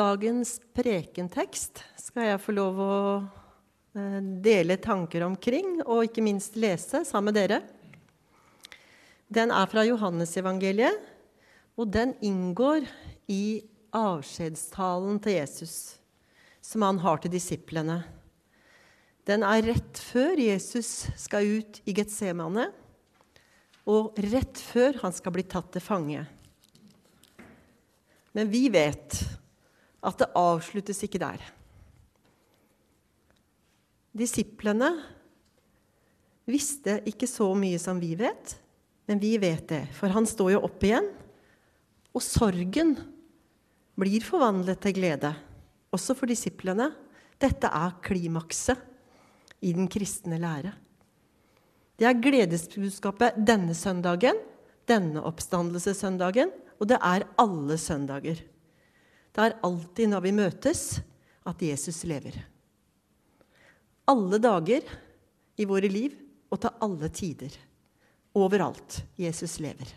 dagens prekentekst skal jeg få lov å eh, dele tanker omkring, og ikke minst lese sammen med dere. Den er fra Johannesevangeliet, og den inngår i avskjedstalen til Jesus, som han har til disiplene. Den er rett før Jesus skal ut i Getsemane, og rett før han skal bli tatt til fange. Men vi vet at det avsluttes ikke der. Disiplene visste ikke så mye som vi vet, men vi vet det, for han står jo opp igjen. Og sorgen blir forvandlet til glede, også for disiplene. Dette er klimakset i den kristne lære. Det er gledesbudskapet denne søndagen, denne oppstandelsessøndagen, og det er alle søndager. Det er alltid når vi møtes, at Jesus lever. Alle dager i våre liv og til alle tider. Overalt Jesus lever.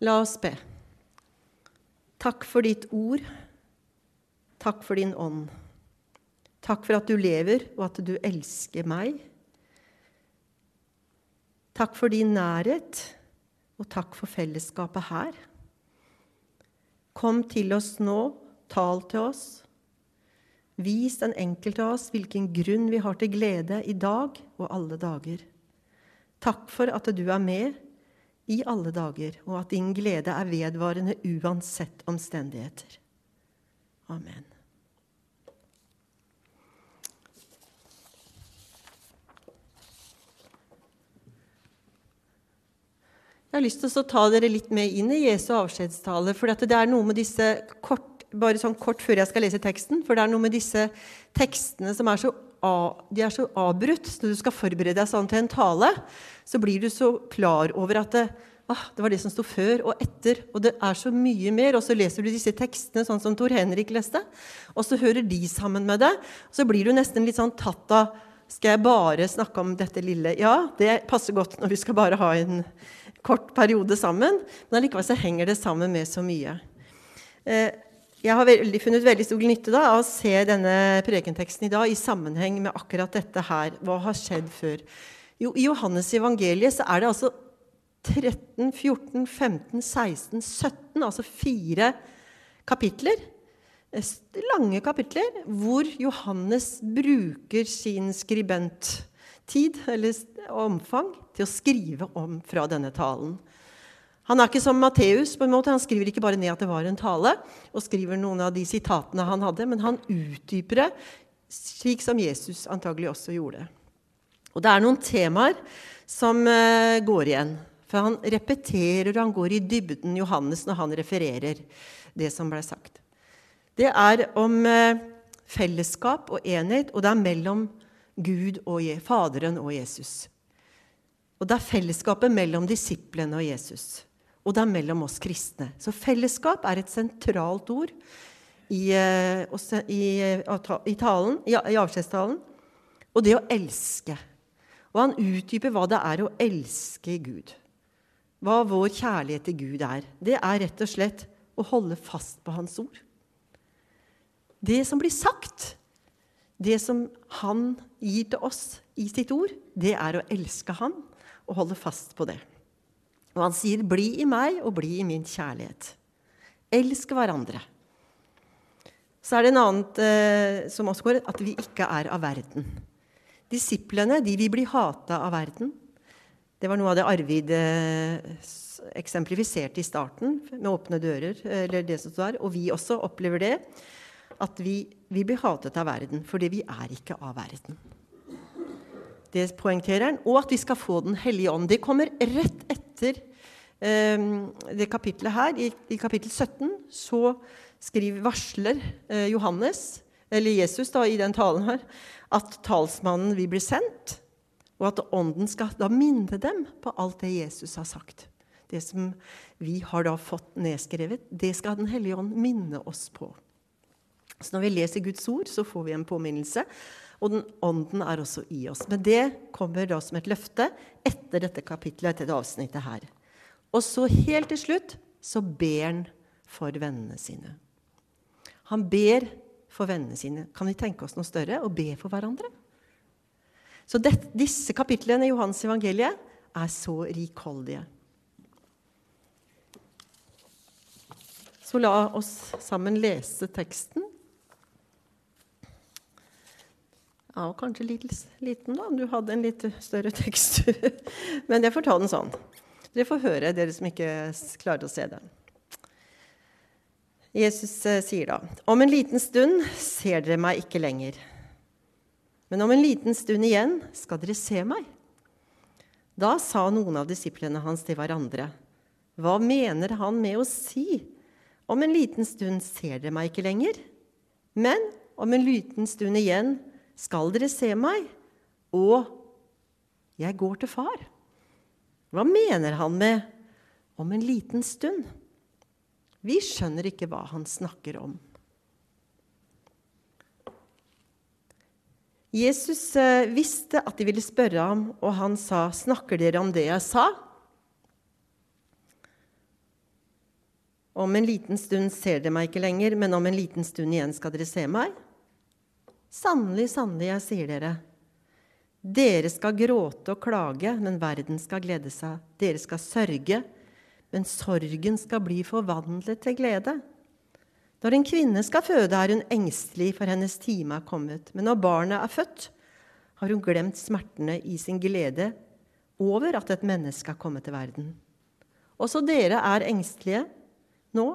La oss be. Takk for ditt ord. Takk for din ånd. Takk for at du lever, og at du elsker meg. Takk for din nærhet, og takk for fellesskapet her. Kom til oss nå, tal til oss. Vis den enkelte av oss hvilken grunn vi har til glede i dag og alle dager. Takk for at du er med i alle dager, og at din glede er vedvarende uansett omstendigheter. Amen. Jeg har lyst til å ta dere litt med inn i Jesu avskjedstale. For det er noe med disse kort, bare sånn kort før jeg skal lese teksten, for det er noe med disse tekstene som er så, de er så avbrutt. Når du skal forberede deg sånn til en tale, så blir du så klar over at det, ah, det var det som sto før og etter. Og det er så mye mer. Og så leser du disse tekstene sånn som Tor Henrik leste, og så hører de sammen med deg. Og så blir du nesten litt sånn tatt av Skal jeg bare snakke om dette lille? Ja, det passer godt når vi skal bare ha en kort periode sammen, men allikevel så henger det sammen med så mye. Eh, jeg har veldig, funnet veldig stor nytte da, av å se denne prekenteksten i dag i sammenheng med akkurat dette her. Hva har skjedd før? Jo, I Johannes evangeliet så er det altså 13, 14, 15, 16, 17, altså fire kapitler. Eh, lange kapitler hvor Johannes bruker sin skribent tid eller omfang til å skrive om fra denne talen. Han er ikke som Matteus. på en måte. Han skriver ikke bare ned at det var en tale, og skriver noen av de sitatene han hadde, men han utdyper det, slik som Jesus antagelig også gjorde. Og det er noen temaer som uh, går igjen. For han repeterer, og han går i dybden, Johannes, når han refererer det som ble sagt. Det er om uh, fellesskap og enhet, og det er mellom Gud og Faderen og Jesus. Og det er fellesskapet mellom disiplene og Jesus. Og det er mellom oss kristne. Så fellesskap er et sentralt ord i, eh, i, i, talen, i, i avskjedstalen. Og det å elske. Og han utdyper hva det er å elske Gud. Hva vår kjærlighet til Gud er. Det er rett og slett å holde fast på Hans ord. Det som blir sagt, det som han gir til oss i sitt ord, det er å elske han og holde fast på det. Og han sier, 'Bli i meg og bli i min kjærlighet'. Elsk hverandre. Så er det en annen eh, som også går, at vi ikke er av verden. Disiplene de vil bli hata av verden. Det var noe av det Arvid eh, eksemplifiserte i starten, med åpne dører. eller det som står, Og vi også opplever det at vi, vi blir hatet av verden fordi vi er ikke av verden. Det poengterer han. Og at vi skal få Den hellige ånd. Det kommer rett etter eh, det kapitlet her. I, I, kapittel 17 så skriver, varsler eh, Johannes, eller Jesus da, i den talen her, at talsmannen vil bli sendt. Og at Ånden skal da minne dem på alt det Jesus har sagt. Det som vi har da fått nedskrevet, det skal Den hellige ånd minne oss på. Så når vi leser Guds ord, så får vi en påminnelse. Og den ånden er også i oss. Men det kommer da som et løfte etter dette kapittelet, etter dette avsnittet her. Og så helt til slutt så ber han for vennene sine. Han ber for vennene sine. Kan vi tenke oss noe større? Å be for hverandre? Så det, disse kapitlene i Johans evangeliet er så rikholdige. Så la oss sammen lese teksten. Ja, og kanskje litt liten, da, du hadde en litt større tekst. Men jeg får ta den sånn. Dere får høre, dere som ikke klarer å se den. Jesus eh, sier da, om en liten stund ser dere meg ikke lenger. Men om en liten stund igjen skal dere se meg. Da sa noen av disiplene hans til hverandre, hva mener han med å si? Om en liten stund ser dere meg ikke lenger, men om en liten stund igjen skal dere se meg, og jeg går til far. Hva mener han med 'om en liten stund'? Vi skjønner ikke hva han snakker om. Jesus eh, visste at de ville spørre ham, og han sa, 'Snakker dere om det jeg sa?' Om en liten stund ser dere meg ikke lenger, men om en liten stund igjen skal dere se meg. Sannelig, sannelig, jeg sier dere, dere skal gråte og klage, men verden skal glede seg. Dere skal sørge, men sorgen skal bli forvandlet til glede. Når en kvinne skal føde, er hun engstelig, for hennes time er kommet. Men når barnet er født, har hun glemt smertene i sin glede over at et menneske er kommet til verden. Også dere er engstelige nå,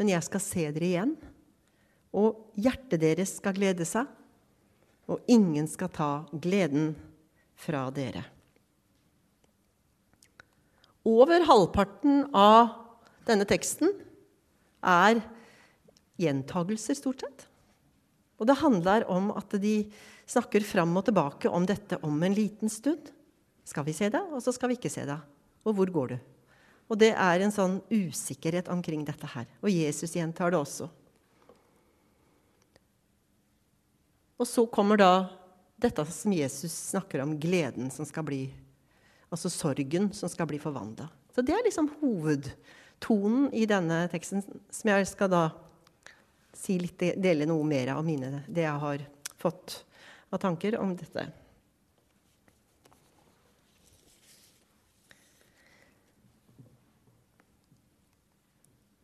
men jeg skal se dere igjen. Og hjertet deres skal glede seg, og ingen skal ta gleden fra dere. Over halvparten av denne teksten er gjentagelser, stort sett. Og det handler om at de snakker fram og tilbake om dette om en liten stund. Skal vi se det, og så skal vi ikke se det. Og hvor går du? Og det er en sånn usikkerhet omkring dette her. Og Jesus gjentar det også. Og så kommer da dette som Jesus snakker om, gleden som skal bli Altså sorgen som skal bli forvandla. Så det er liksom hovedtonen i denne teksten, som jeg skal da si litt, dele noe mer av mine, det jeg har fått av tanker om dette.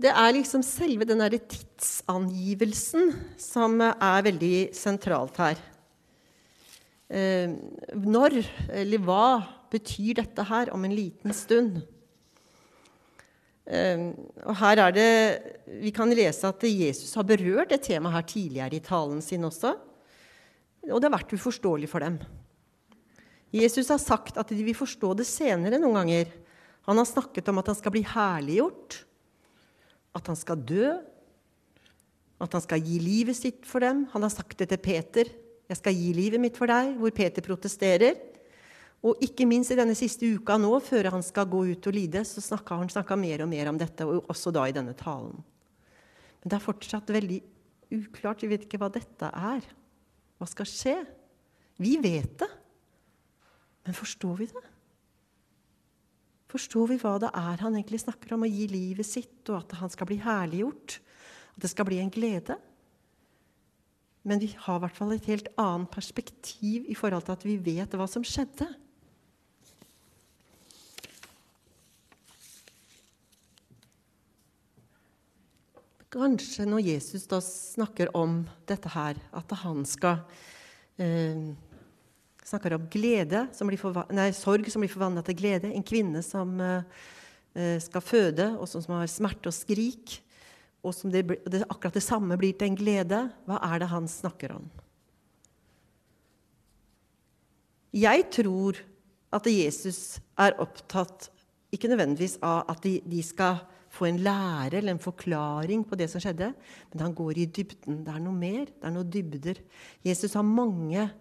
Det er liksom selve den derre tidsangivelsen som er veldig sentralt her. Eh, når, eller hva, betyr dette her om en liten stund? Ehm, og her er det, Vi kan lese at Jesus har berørt det temaet her tidligere i talen sin også. Og det har vært uforståelig for dem. Jesus har sagt at de vil forstå det senere noen ganger. Han har snakket om at han skal bli herliggjort, at han skal dø, at han skal gi livet sitt for dem. Han har sagt det til Peter. 'Jeg skal gi livet mitt for deg', hvor Peter protesterer. Og ikke minst i denne siste uka nå, før han skal gå ut og lide, så snakka han snakket mer og mer om dette, og også da i denne talen. Men det er fortsatt veldig uklart. Vi vet ikke hva dette er. Hva skal skje? Vi vet det. Men forstår vi det? Forstår vi hva det er han egentlig snakker om? Å gi livet sitt, og at han skal bli herliggjort? At det skal bli en glede? Men vi har i hvert fall et helt annet perspektiv i forhold til at vi vet hva som skjedde. Kanskje når Jesus da snakker om dette her, at han skal eh, snakker om glede som nei, sorg som blir forvandla til glede. En kvinne som eh, skal føde, og som har smerte og skrik. Og som det, det, akkurat det samme blir til en glede. Hva er det han snakker om? Jeg tror at Jesus er opptatt ikke nødvendigvis av at de, de skal få en lære eller en forklaring på det som skjedde. Men han går i dybden. Det er noe mer. Det er noe dybder. Jesus har mange eh,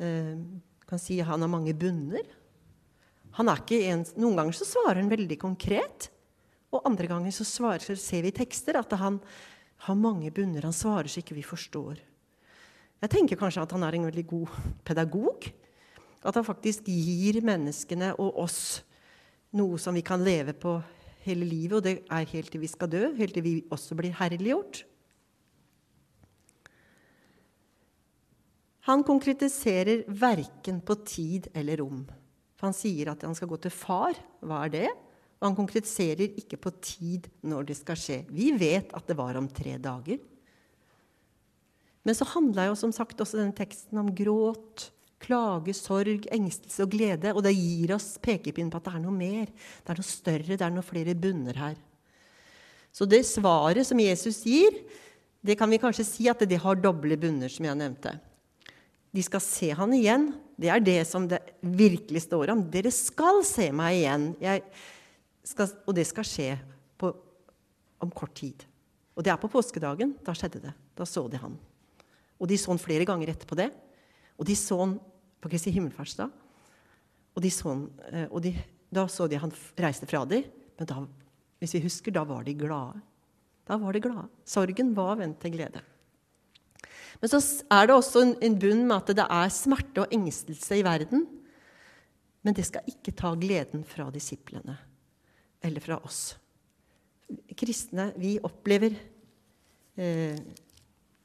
kan si Han har mange bunner. Han er ikke en, Noen ganger så svarer han veldig konkret. Og andre ganger så, svarer, så ser vi i tekster at han har mange bunner. Han svarer så ikke vi forstår. Jeg tenker kanskje at han er en veldig god pedagog. At han faktisk gir menneskene og oss noe som vi kan leve på hele livet, og det er helt til vi skal dø, helt til vi også blir herliggjort. Han konkretiserer verken på tid eller rom. For han sier at han skal gå til far. Hva er det? Og han konkretiserer ikke på tid når det skal skje. Vi vet at det var om tre dager. Men så handla jo som sagt også denne teksten om gråt, klage, sorg, engstelse og glede. Og det gir oss pekepinn på at det er noe mer. Det er noe større, det er noe flere bunner her. Så det svaret som Jesus gir, det kan vi kanskje si at det har doble bunner, som jeg nevnte. De skal se han igjen. Det er det som det virkelig står om. Dere skal se meg igjen. Skal, og det skal skje på, om kort tid. Og det er på påskedagen. Da skjedde det. Da så de han. Og de så han flere ganger etterpå det. Og de så han på Kristi himmelfartsdag. Og, de så han, eh, og de, da så de han reiste fra dem. Men da, hvis vi husker, da var de glade. Da var de glade. Sorgen var vendt til glede. Men så er det også en bunn med at det er smerte og engstelse i verden. Men det skal ikke ta gleden fra disiplene eller fra oss. Kristne, vi opplever eh,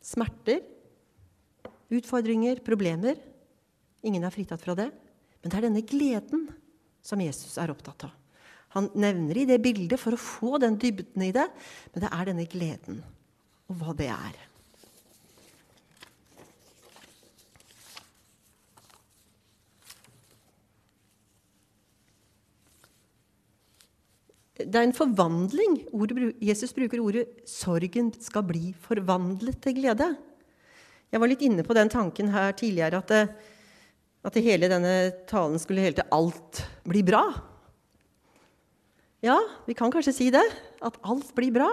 smerter, utfordringer, problemer. Ingen er fritatt fra det. Men det er denne gleden som Jesus er opptatt av. Han nevner i det bildet for å få den dybden i det, men det er denne gleden og hva det er. Det er en forvandling. Jesus bruker ordet 'sorgen skal bli forvandlet til glede'. Jeg var litt inne på den tanken her tidligere at, det, at det hele denne talen skulle hele til 'alt blir bra'. Ja, vi kan kanskje si det. At alt blir bra.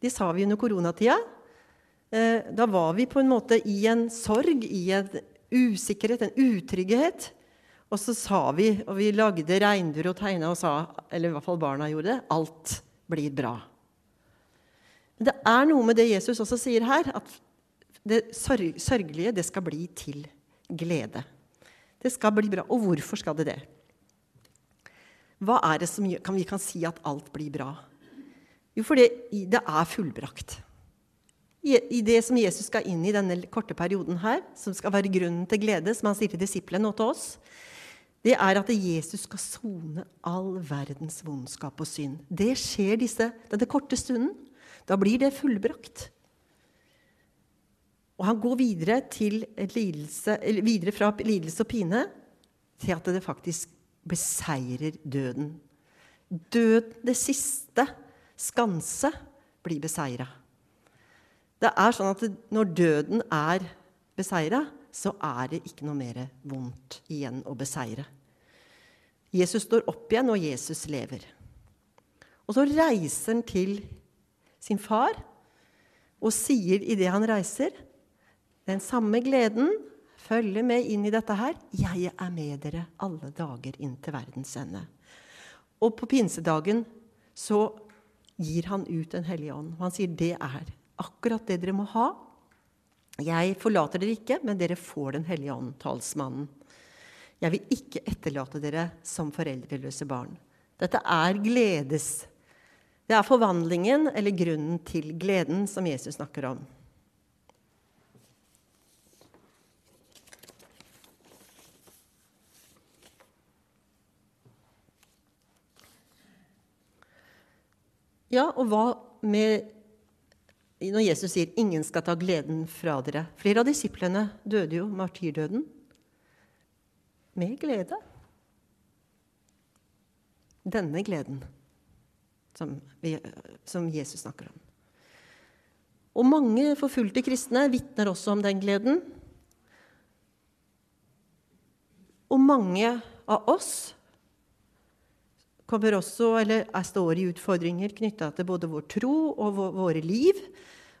Det sa vi under koronatida. Eh, da var vi på en måte i en sorg, i en usikkerhet, en utrygghet. Og så sa vi, og vi lagde regnbuer og tegna og sa, eller i hvert fall barna gjorde det, alt blir bra. Men det er noe med det Jesus også sier her, at det sørgelige, det skal bli til glede. Det skal bli bra. Og hvorfor skal det det? Hva er det som kan vi kan si at alt blir bra? Jo, fordi det er fullbrakt. I det som Jesus skal inn i denne korte perioden her, som skal være grunnen til glede, som han sier til disiplene og til oss, det er at Jesus skal sone all verdens vondskap og synd. Det skjer disse, denne korte stunden. Da blir det fullbrakt. Og han går videre, lidelse, videre fra lidelse og pine til at det faktisk beseirer døden. Døden, det siste skanse, blir beseira. Det er sånn at når døden er beseira, så er det ikke noe mer vondt igjen å beseire. Jesus står opp igjen, og Jesus lever. Og så reiser han til sin far og sier idet han reiser, den samme gleden følger med inn i dette her. 'Jeg er med dere alle dager inn til verdens ende'. Og på pinsedagen så gir han ut Den hellige ånd. Og han sier det er akkurat det dere må ha jeg forlater dere ikke, men dere får Den hellige ånd, talsmannen. Jeg vil ikke etterlate dere som foreldreløse barn. Dette er gledes. Det er forvandlingen, eller grunnen til gleden, som Jesus snakker om. Ja, og hva med når Jesus sier 'ingen skal ta gleden fra dere'. Flere av disiplene døde jo martyrdøden med glede. Denne gleden som, vi, som Jesus snakker om. Og mange forfulgte kristne vitner også om den gleden. Og mange av oss kommer også, eller er, står i utfordringer knytta til både vår tro og våre liv.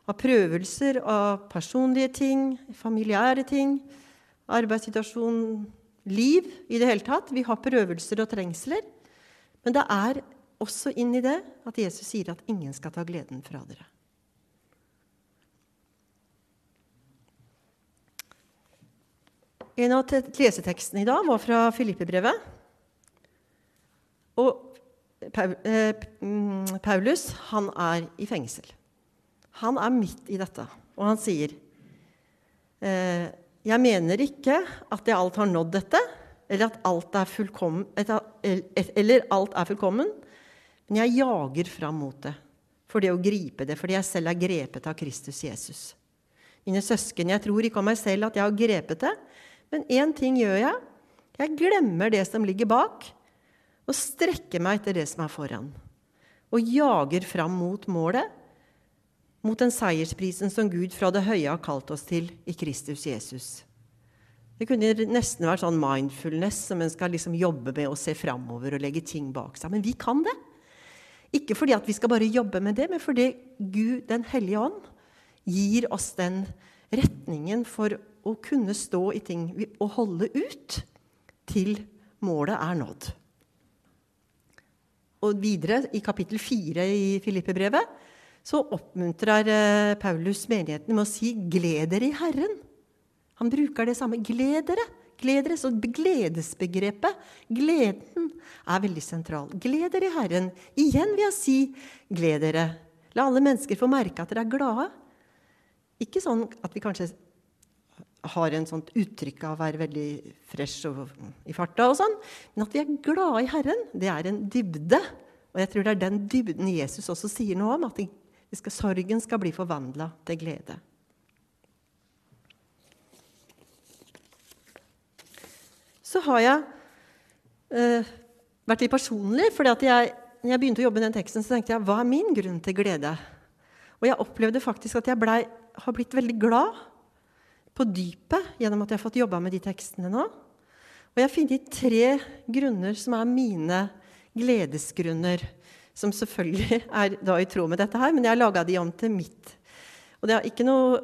Av prøvelser av personlige ting, familiære ting, arbeidssituasjon, liv i det hele tatt. Vi har prøvelser og trengsler. Men det er også inn i det at Jesus sier at ingen skal ta gleden fra dere. En av lesetekstene i dag var fra Filippebrevet. Og mm, Paulus han er i fengsel. Han er midt i dette, og han sier eh, Jeg mener ikke at jeg alt har nådd dette, eller at alt er fullkommen, eller alt er fullkommen, men jeg jager fram mot det for det å gripe det, fordi jeg selv er grepet av Kristus Jesus. Mine søsken, jeg tror ikke om meg selv at jeg har grepet det, men én ting gjør jeg. Jeg glemmer det som ligger bak, og strekker meg etter det som er foran. Og jager fram mot målet, mot den seiersprisen som Gud fra det høye har kalt oss til i Kristus Jesus. Det kunne nesten vært sånn mindfulness, som en skal liksom jobbe med og se framover og legge ting bak seg. Men vi kan det. Ikke fordi at vi skal bare jobbe med det, men fordi Gud, Den hellige ånd, gir oss den retningen for å kunne stå i ting og holde ut til målet er nådd. Og videre, i kapittel 4 i Filippe-brevet, så oppmuntrer eh, Paulus menigheten med å si 'gled dere i Herren'. Han bruker det samme. Gled dere. Gled dere. Så gledesbegrepet, gleden, er veldig sentral. Gled dere i Herren. Igjen vil jeg si gled dere. La alle mennesker få merke at dere er glade. Ikke sånn at vi kanskje har en sånt uttrykk av å være veldig fresh og i farta, og sånn, men at vi er glade i Herren, det er en dybde. Og jeg tror det er den dybden Jesus også sier noe om, at skal, sorgen skal bli forvandla til glede. Så har jeg eh, vært litt personlig. for når jeg begynte å jobbe med den teksten, så tenkte jeg hva er min grunn til glede? Og jeg opplevde faktisk at jeg ble, har blitt veldig glad på dypet gjennom at jeg har fått jobba med de tekstene nå. Og jeg har funnet tre grunner som er mine gledesgrunner. Som selvfølgelig er da i tråd med dette her, men jeg har laga de om til mitt. Og det er ikke noe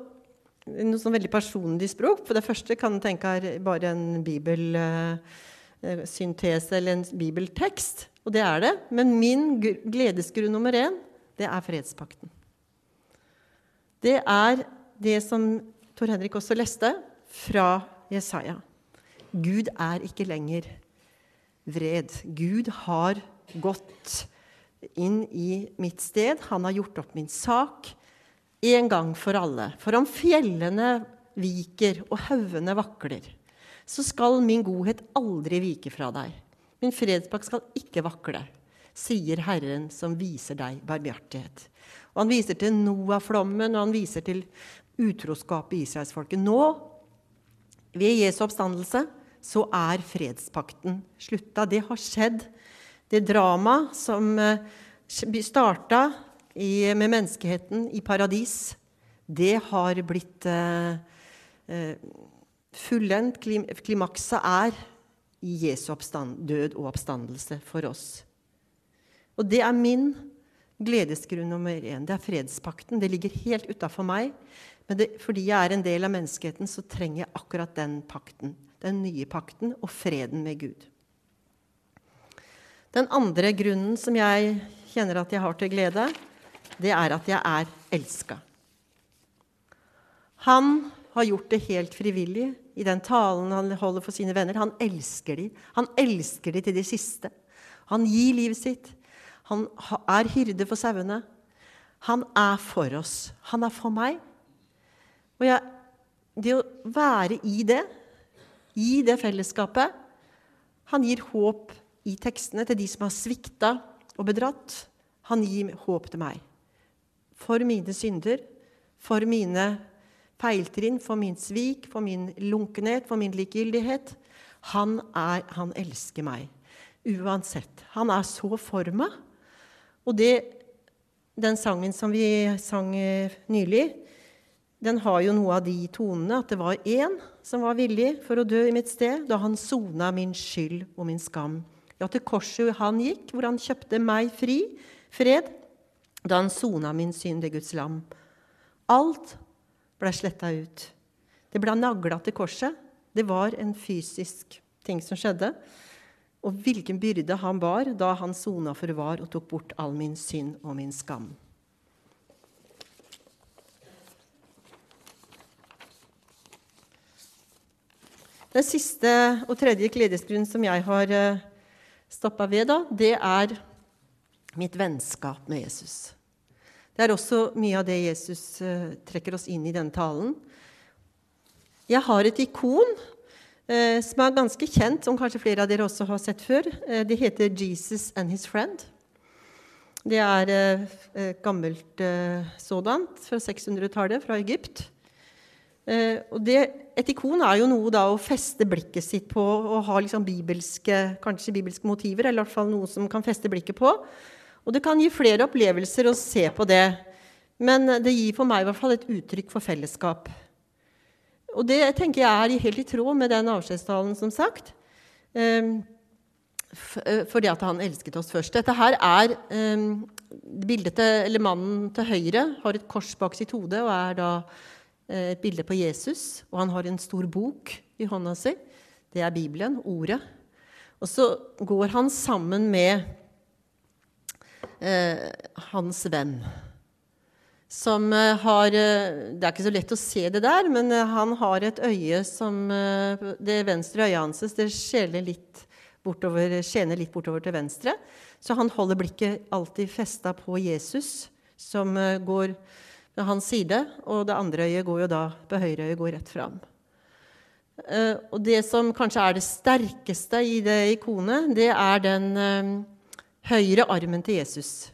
noe sånn veldig personlig språk. For det første kan du tenke er bare en bibelsyntese eller en bibeltekst. Og det er det. Men min gledesgrunn nummer én, det er fredspakten. Det er det som Tor Henrik også leste fra Jesaja. Gud er ikke lenger vred. Gud har gått inn i mitt sted. Han har gjort opp min sak en gang for alle. For om fjellene viker og haugene vakler, så skal min godhet aldri vike fra deg. Min fredspakt skal ikke vakle, sier Herren som viser deg barmhjertighet. Og han viser til Noah-flommen, og han viser til utroskapet i israelsfolket. Nå, ved Jesu oppstandelse, så er fredspakten slutta. Det har skjedd. Det dramaet som eh, starta i, med menneskeheten i paradis, det har blitt eh, eh fullendt. Klim, klimakset er i Jesu oppstand, død og oppstandelse for oss. Og det er min gledesgrunn nummer én. Det er fredspakten. Det ligger helt utafor meg. Men det, fordi jeg er en del av menneskeheten, så trenger jeg akkurat den pakten. Den nye pakten og freden med Gud. Den andre grunnen som jeg kjenner at jeg har til glede, det er at jeg er elska. Han har gjort det helt frivillig i den talen han holder for sine venner. Han elsker dem. Han elsker dem til det siste. Han gir livet sitt. Han er hyrde for sauene. Han er for oss. Han er for meg. Og jeg, det å være i det, i det fellesskapet Han gir håp i tekstene til de som har svikta og bedratt. Han gir håp til meg for mine synder, for mine feiltrinn, for min svik, for min lunkenhet, for min likegyldighet. Han, er, han elsker meg uansett. Han er så for meg. Og det, den sangen som vi sang eh, nylig, den har jo noe av de tonene at det var én som var villig for å dø i mitt sted, da han sona min skyld og min skam. Ja, til korset han gikk, hvor han kjøpte meg fri, fred, da han sona min synd i Guds lam. Alt ble sletta ut. Det ble nagla til korset. Det var en fysisk ting som skjedde. Og hvilken byrde han bar da han sona for var og tok bort all min synd og min skam. Den siste og tredje gledesgrunnen som jeg har eh, stoppa ved, da, det er mitt vennskap med Jesus. Det er også mye av det Jesus uh, trekker oss inn i denne talen. Jeg har et ikon uh, som er ganske kjent, som kanskje flere av dere også har sett før. Uh, det heter 'Jesus and His Friend'. Det er et gammelt sådant fra 600-tallet, fra Egypt. Og det, et ikon er jo noe da å feste blikket sitt på og ha liksom bibelske, kanskje bibelske motiver, eller i hvert fall noe som kan feste blikket på. Og det kan gi flere opplevelser å se på det. Men det gir for meg i hvert fall et uttrykk for fellesskap. Og det tenker jeg er helt i tråd med den avskjedstalen, som sagt. Um, fordi at han elsket oss først. Dette her er um, bildet til, eller Mannen til høyre har et kors bak sitt hode og er da et bilde på Jesus. Og han har en stor bok i hånda si. Det er Bibelen, Ordet. Og så går han sammen med eh, hans venn. Som eh, har eh, Det er ikke så lett å se det der, men eh, han har et øye som Det venstre øyet hans det skjener litt bortover, skjener litt bortover til venstre. Så han holder blikket alltid festa på Jesus, som går ved hans side. Og det andre øyet går jo da på høyre øye går rett fram. Og det som kanskje er det sterkeste i det ikonet, det er den høyre armen til Jesus,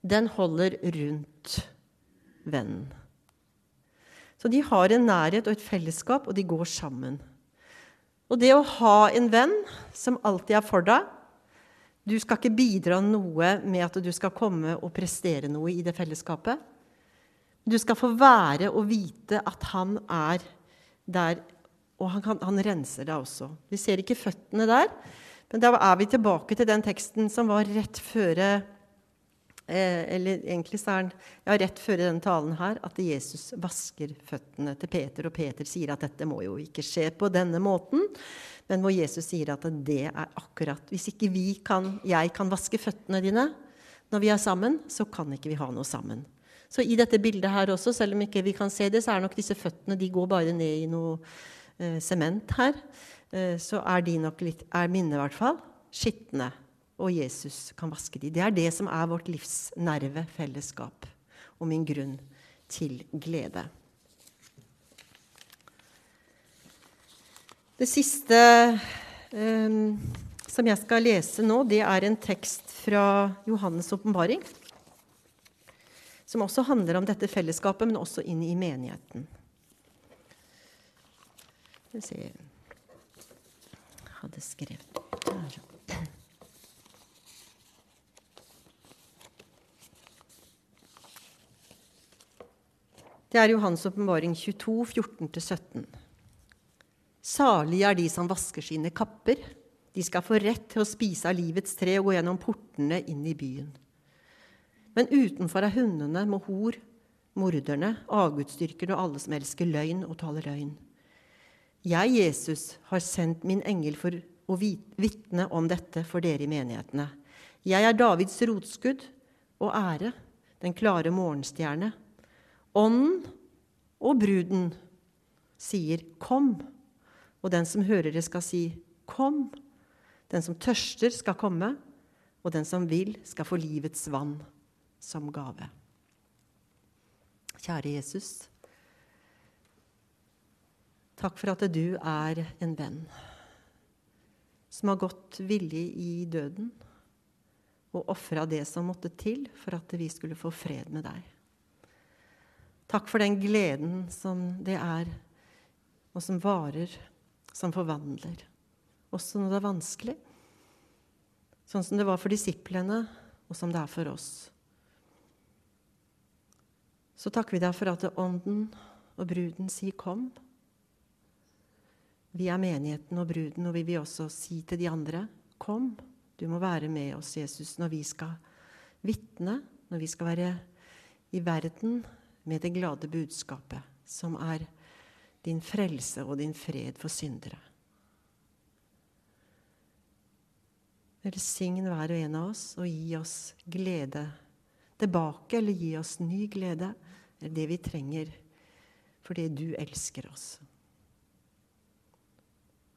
den holder rundt vennen. Så de har en nærhet og et fellesskap, og de går sammen. Og det å ha en venn som alltid er for deg Du skal ikke bidra noe med at du skal komme og prestere noe i det fellesskapet. Du skal få være og vite at han er der, og han, kan, han renser deg også. Vi ser ikke føttene der, men da er vi tilbake til den teksten som var rett før eh, Eller egentlig så er den ja, rett før den talen her, at Jesus vasker føttene til Peter. Og Peter sier at dette må jo ikke skje på denne måten. Men hvor Jesus sier at det er akkurat Hvis ikke vi kan, jeg kan vaske føttene dine når vi er sammen, så kan ikke vi ha noe sammen. Så i dette bildet her også, selv om ikke vi kan se det, så er nok disse føttene de går bare ned i noe eh, sement her. Eh, så er de nok litt, er minnet, i hvert fall, skitne. Og Jesus kan vaske de. Det er det som er vårt livsnerve, fellesskap, og min grunn til glede. Det siste um, som jeg skal lese nå, det er en tekst fra Johannes' åpenbaring. Som også handler om dette fellesskapet, men også inn i menigheten. Skal vi se hadde skrevet der. Det er Johans åpenbaring 22, 14-17. Salige er de som vasker sine kapper. De skal få rett til å spise av livets tre og gå gjennom portene inn i byen. Men utenfor er hundene, mohor, morderne, avgudsdyrkerne og alle som elsker løgn og taler løgn. Jeg, Jesus, har sendt min engel for å vitne om dette for dere i menighetene. Jeg er Davids rotskudd og ære, den klare morgenstjerne. Ånden og bruden sier 'kom', og den som hører det, skal si 'kom'. Den som tørster, skal komme, og den som vil, skal få livets vann som gave. Kjære Jesus. Takk for at du er en venn som har gått villig i døden og ofra det som måtte til for at vi skulle få fred med deg. Takk for den gleden som det er, og som varer, som forvandler. Også når det er vanskelig. Sånn som det var for disiplene, og som det er for oss. Så takker vi deg for at Ånden og bruden sier 'kom'. Vi er menigheten og bruden, og vi vil også si til de andre Kom, du må være med oss, Jesus, når vi skal vitne, når vi skal være i verden med det glade budskapet, som er din frelse og din fred for syndere. Velsign hver og en av oss og gi oss glede tilbake, eller gi oss ny glede, det vi trenger fordi du elsker oss.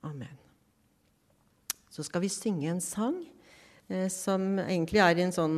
Amen. Så skal vi synge en sang som egentlig er i en sånn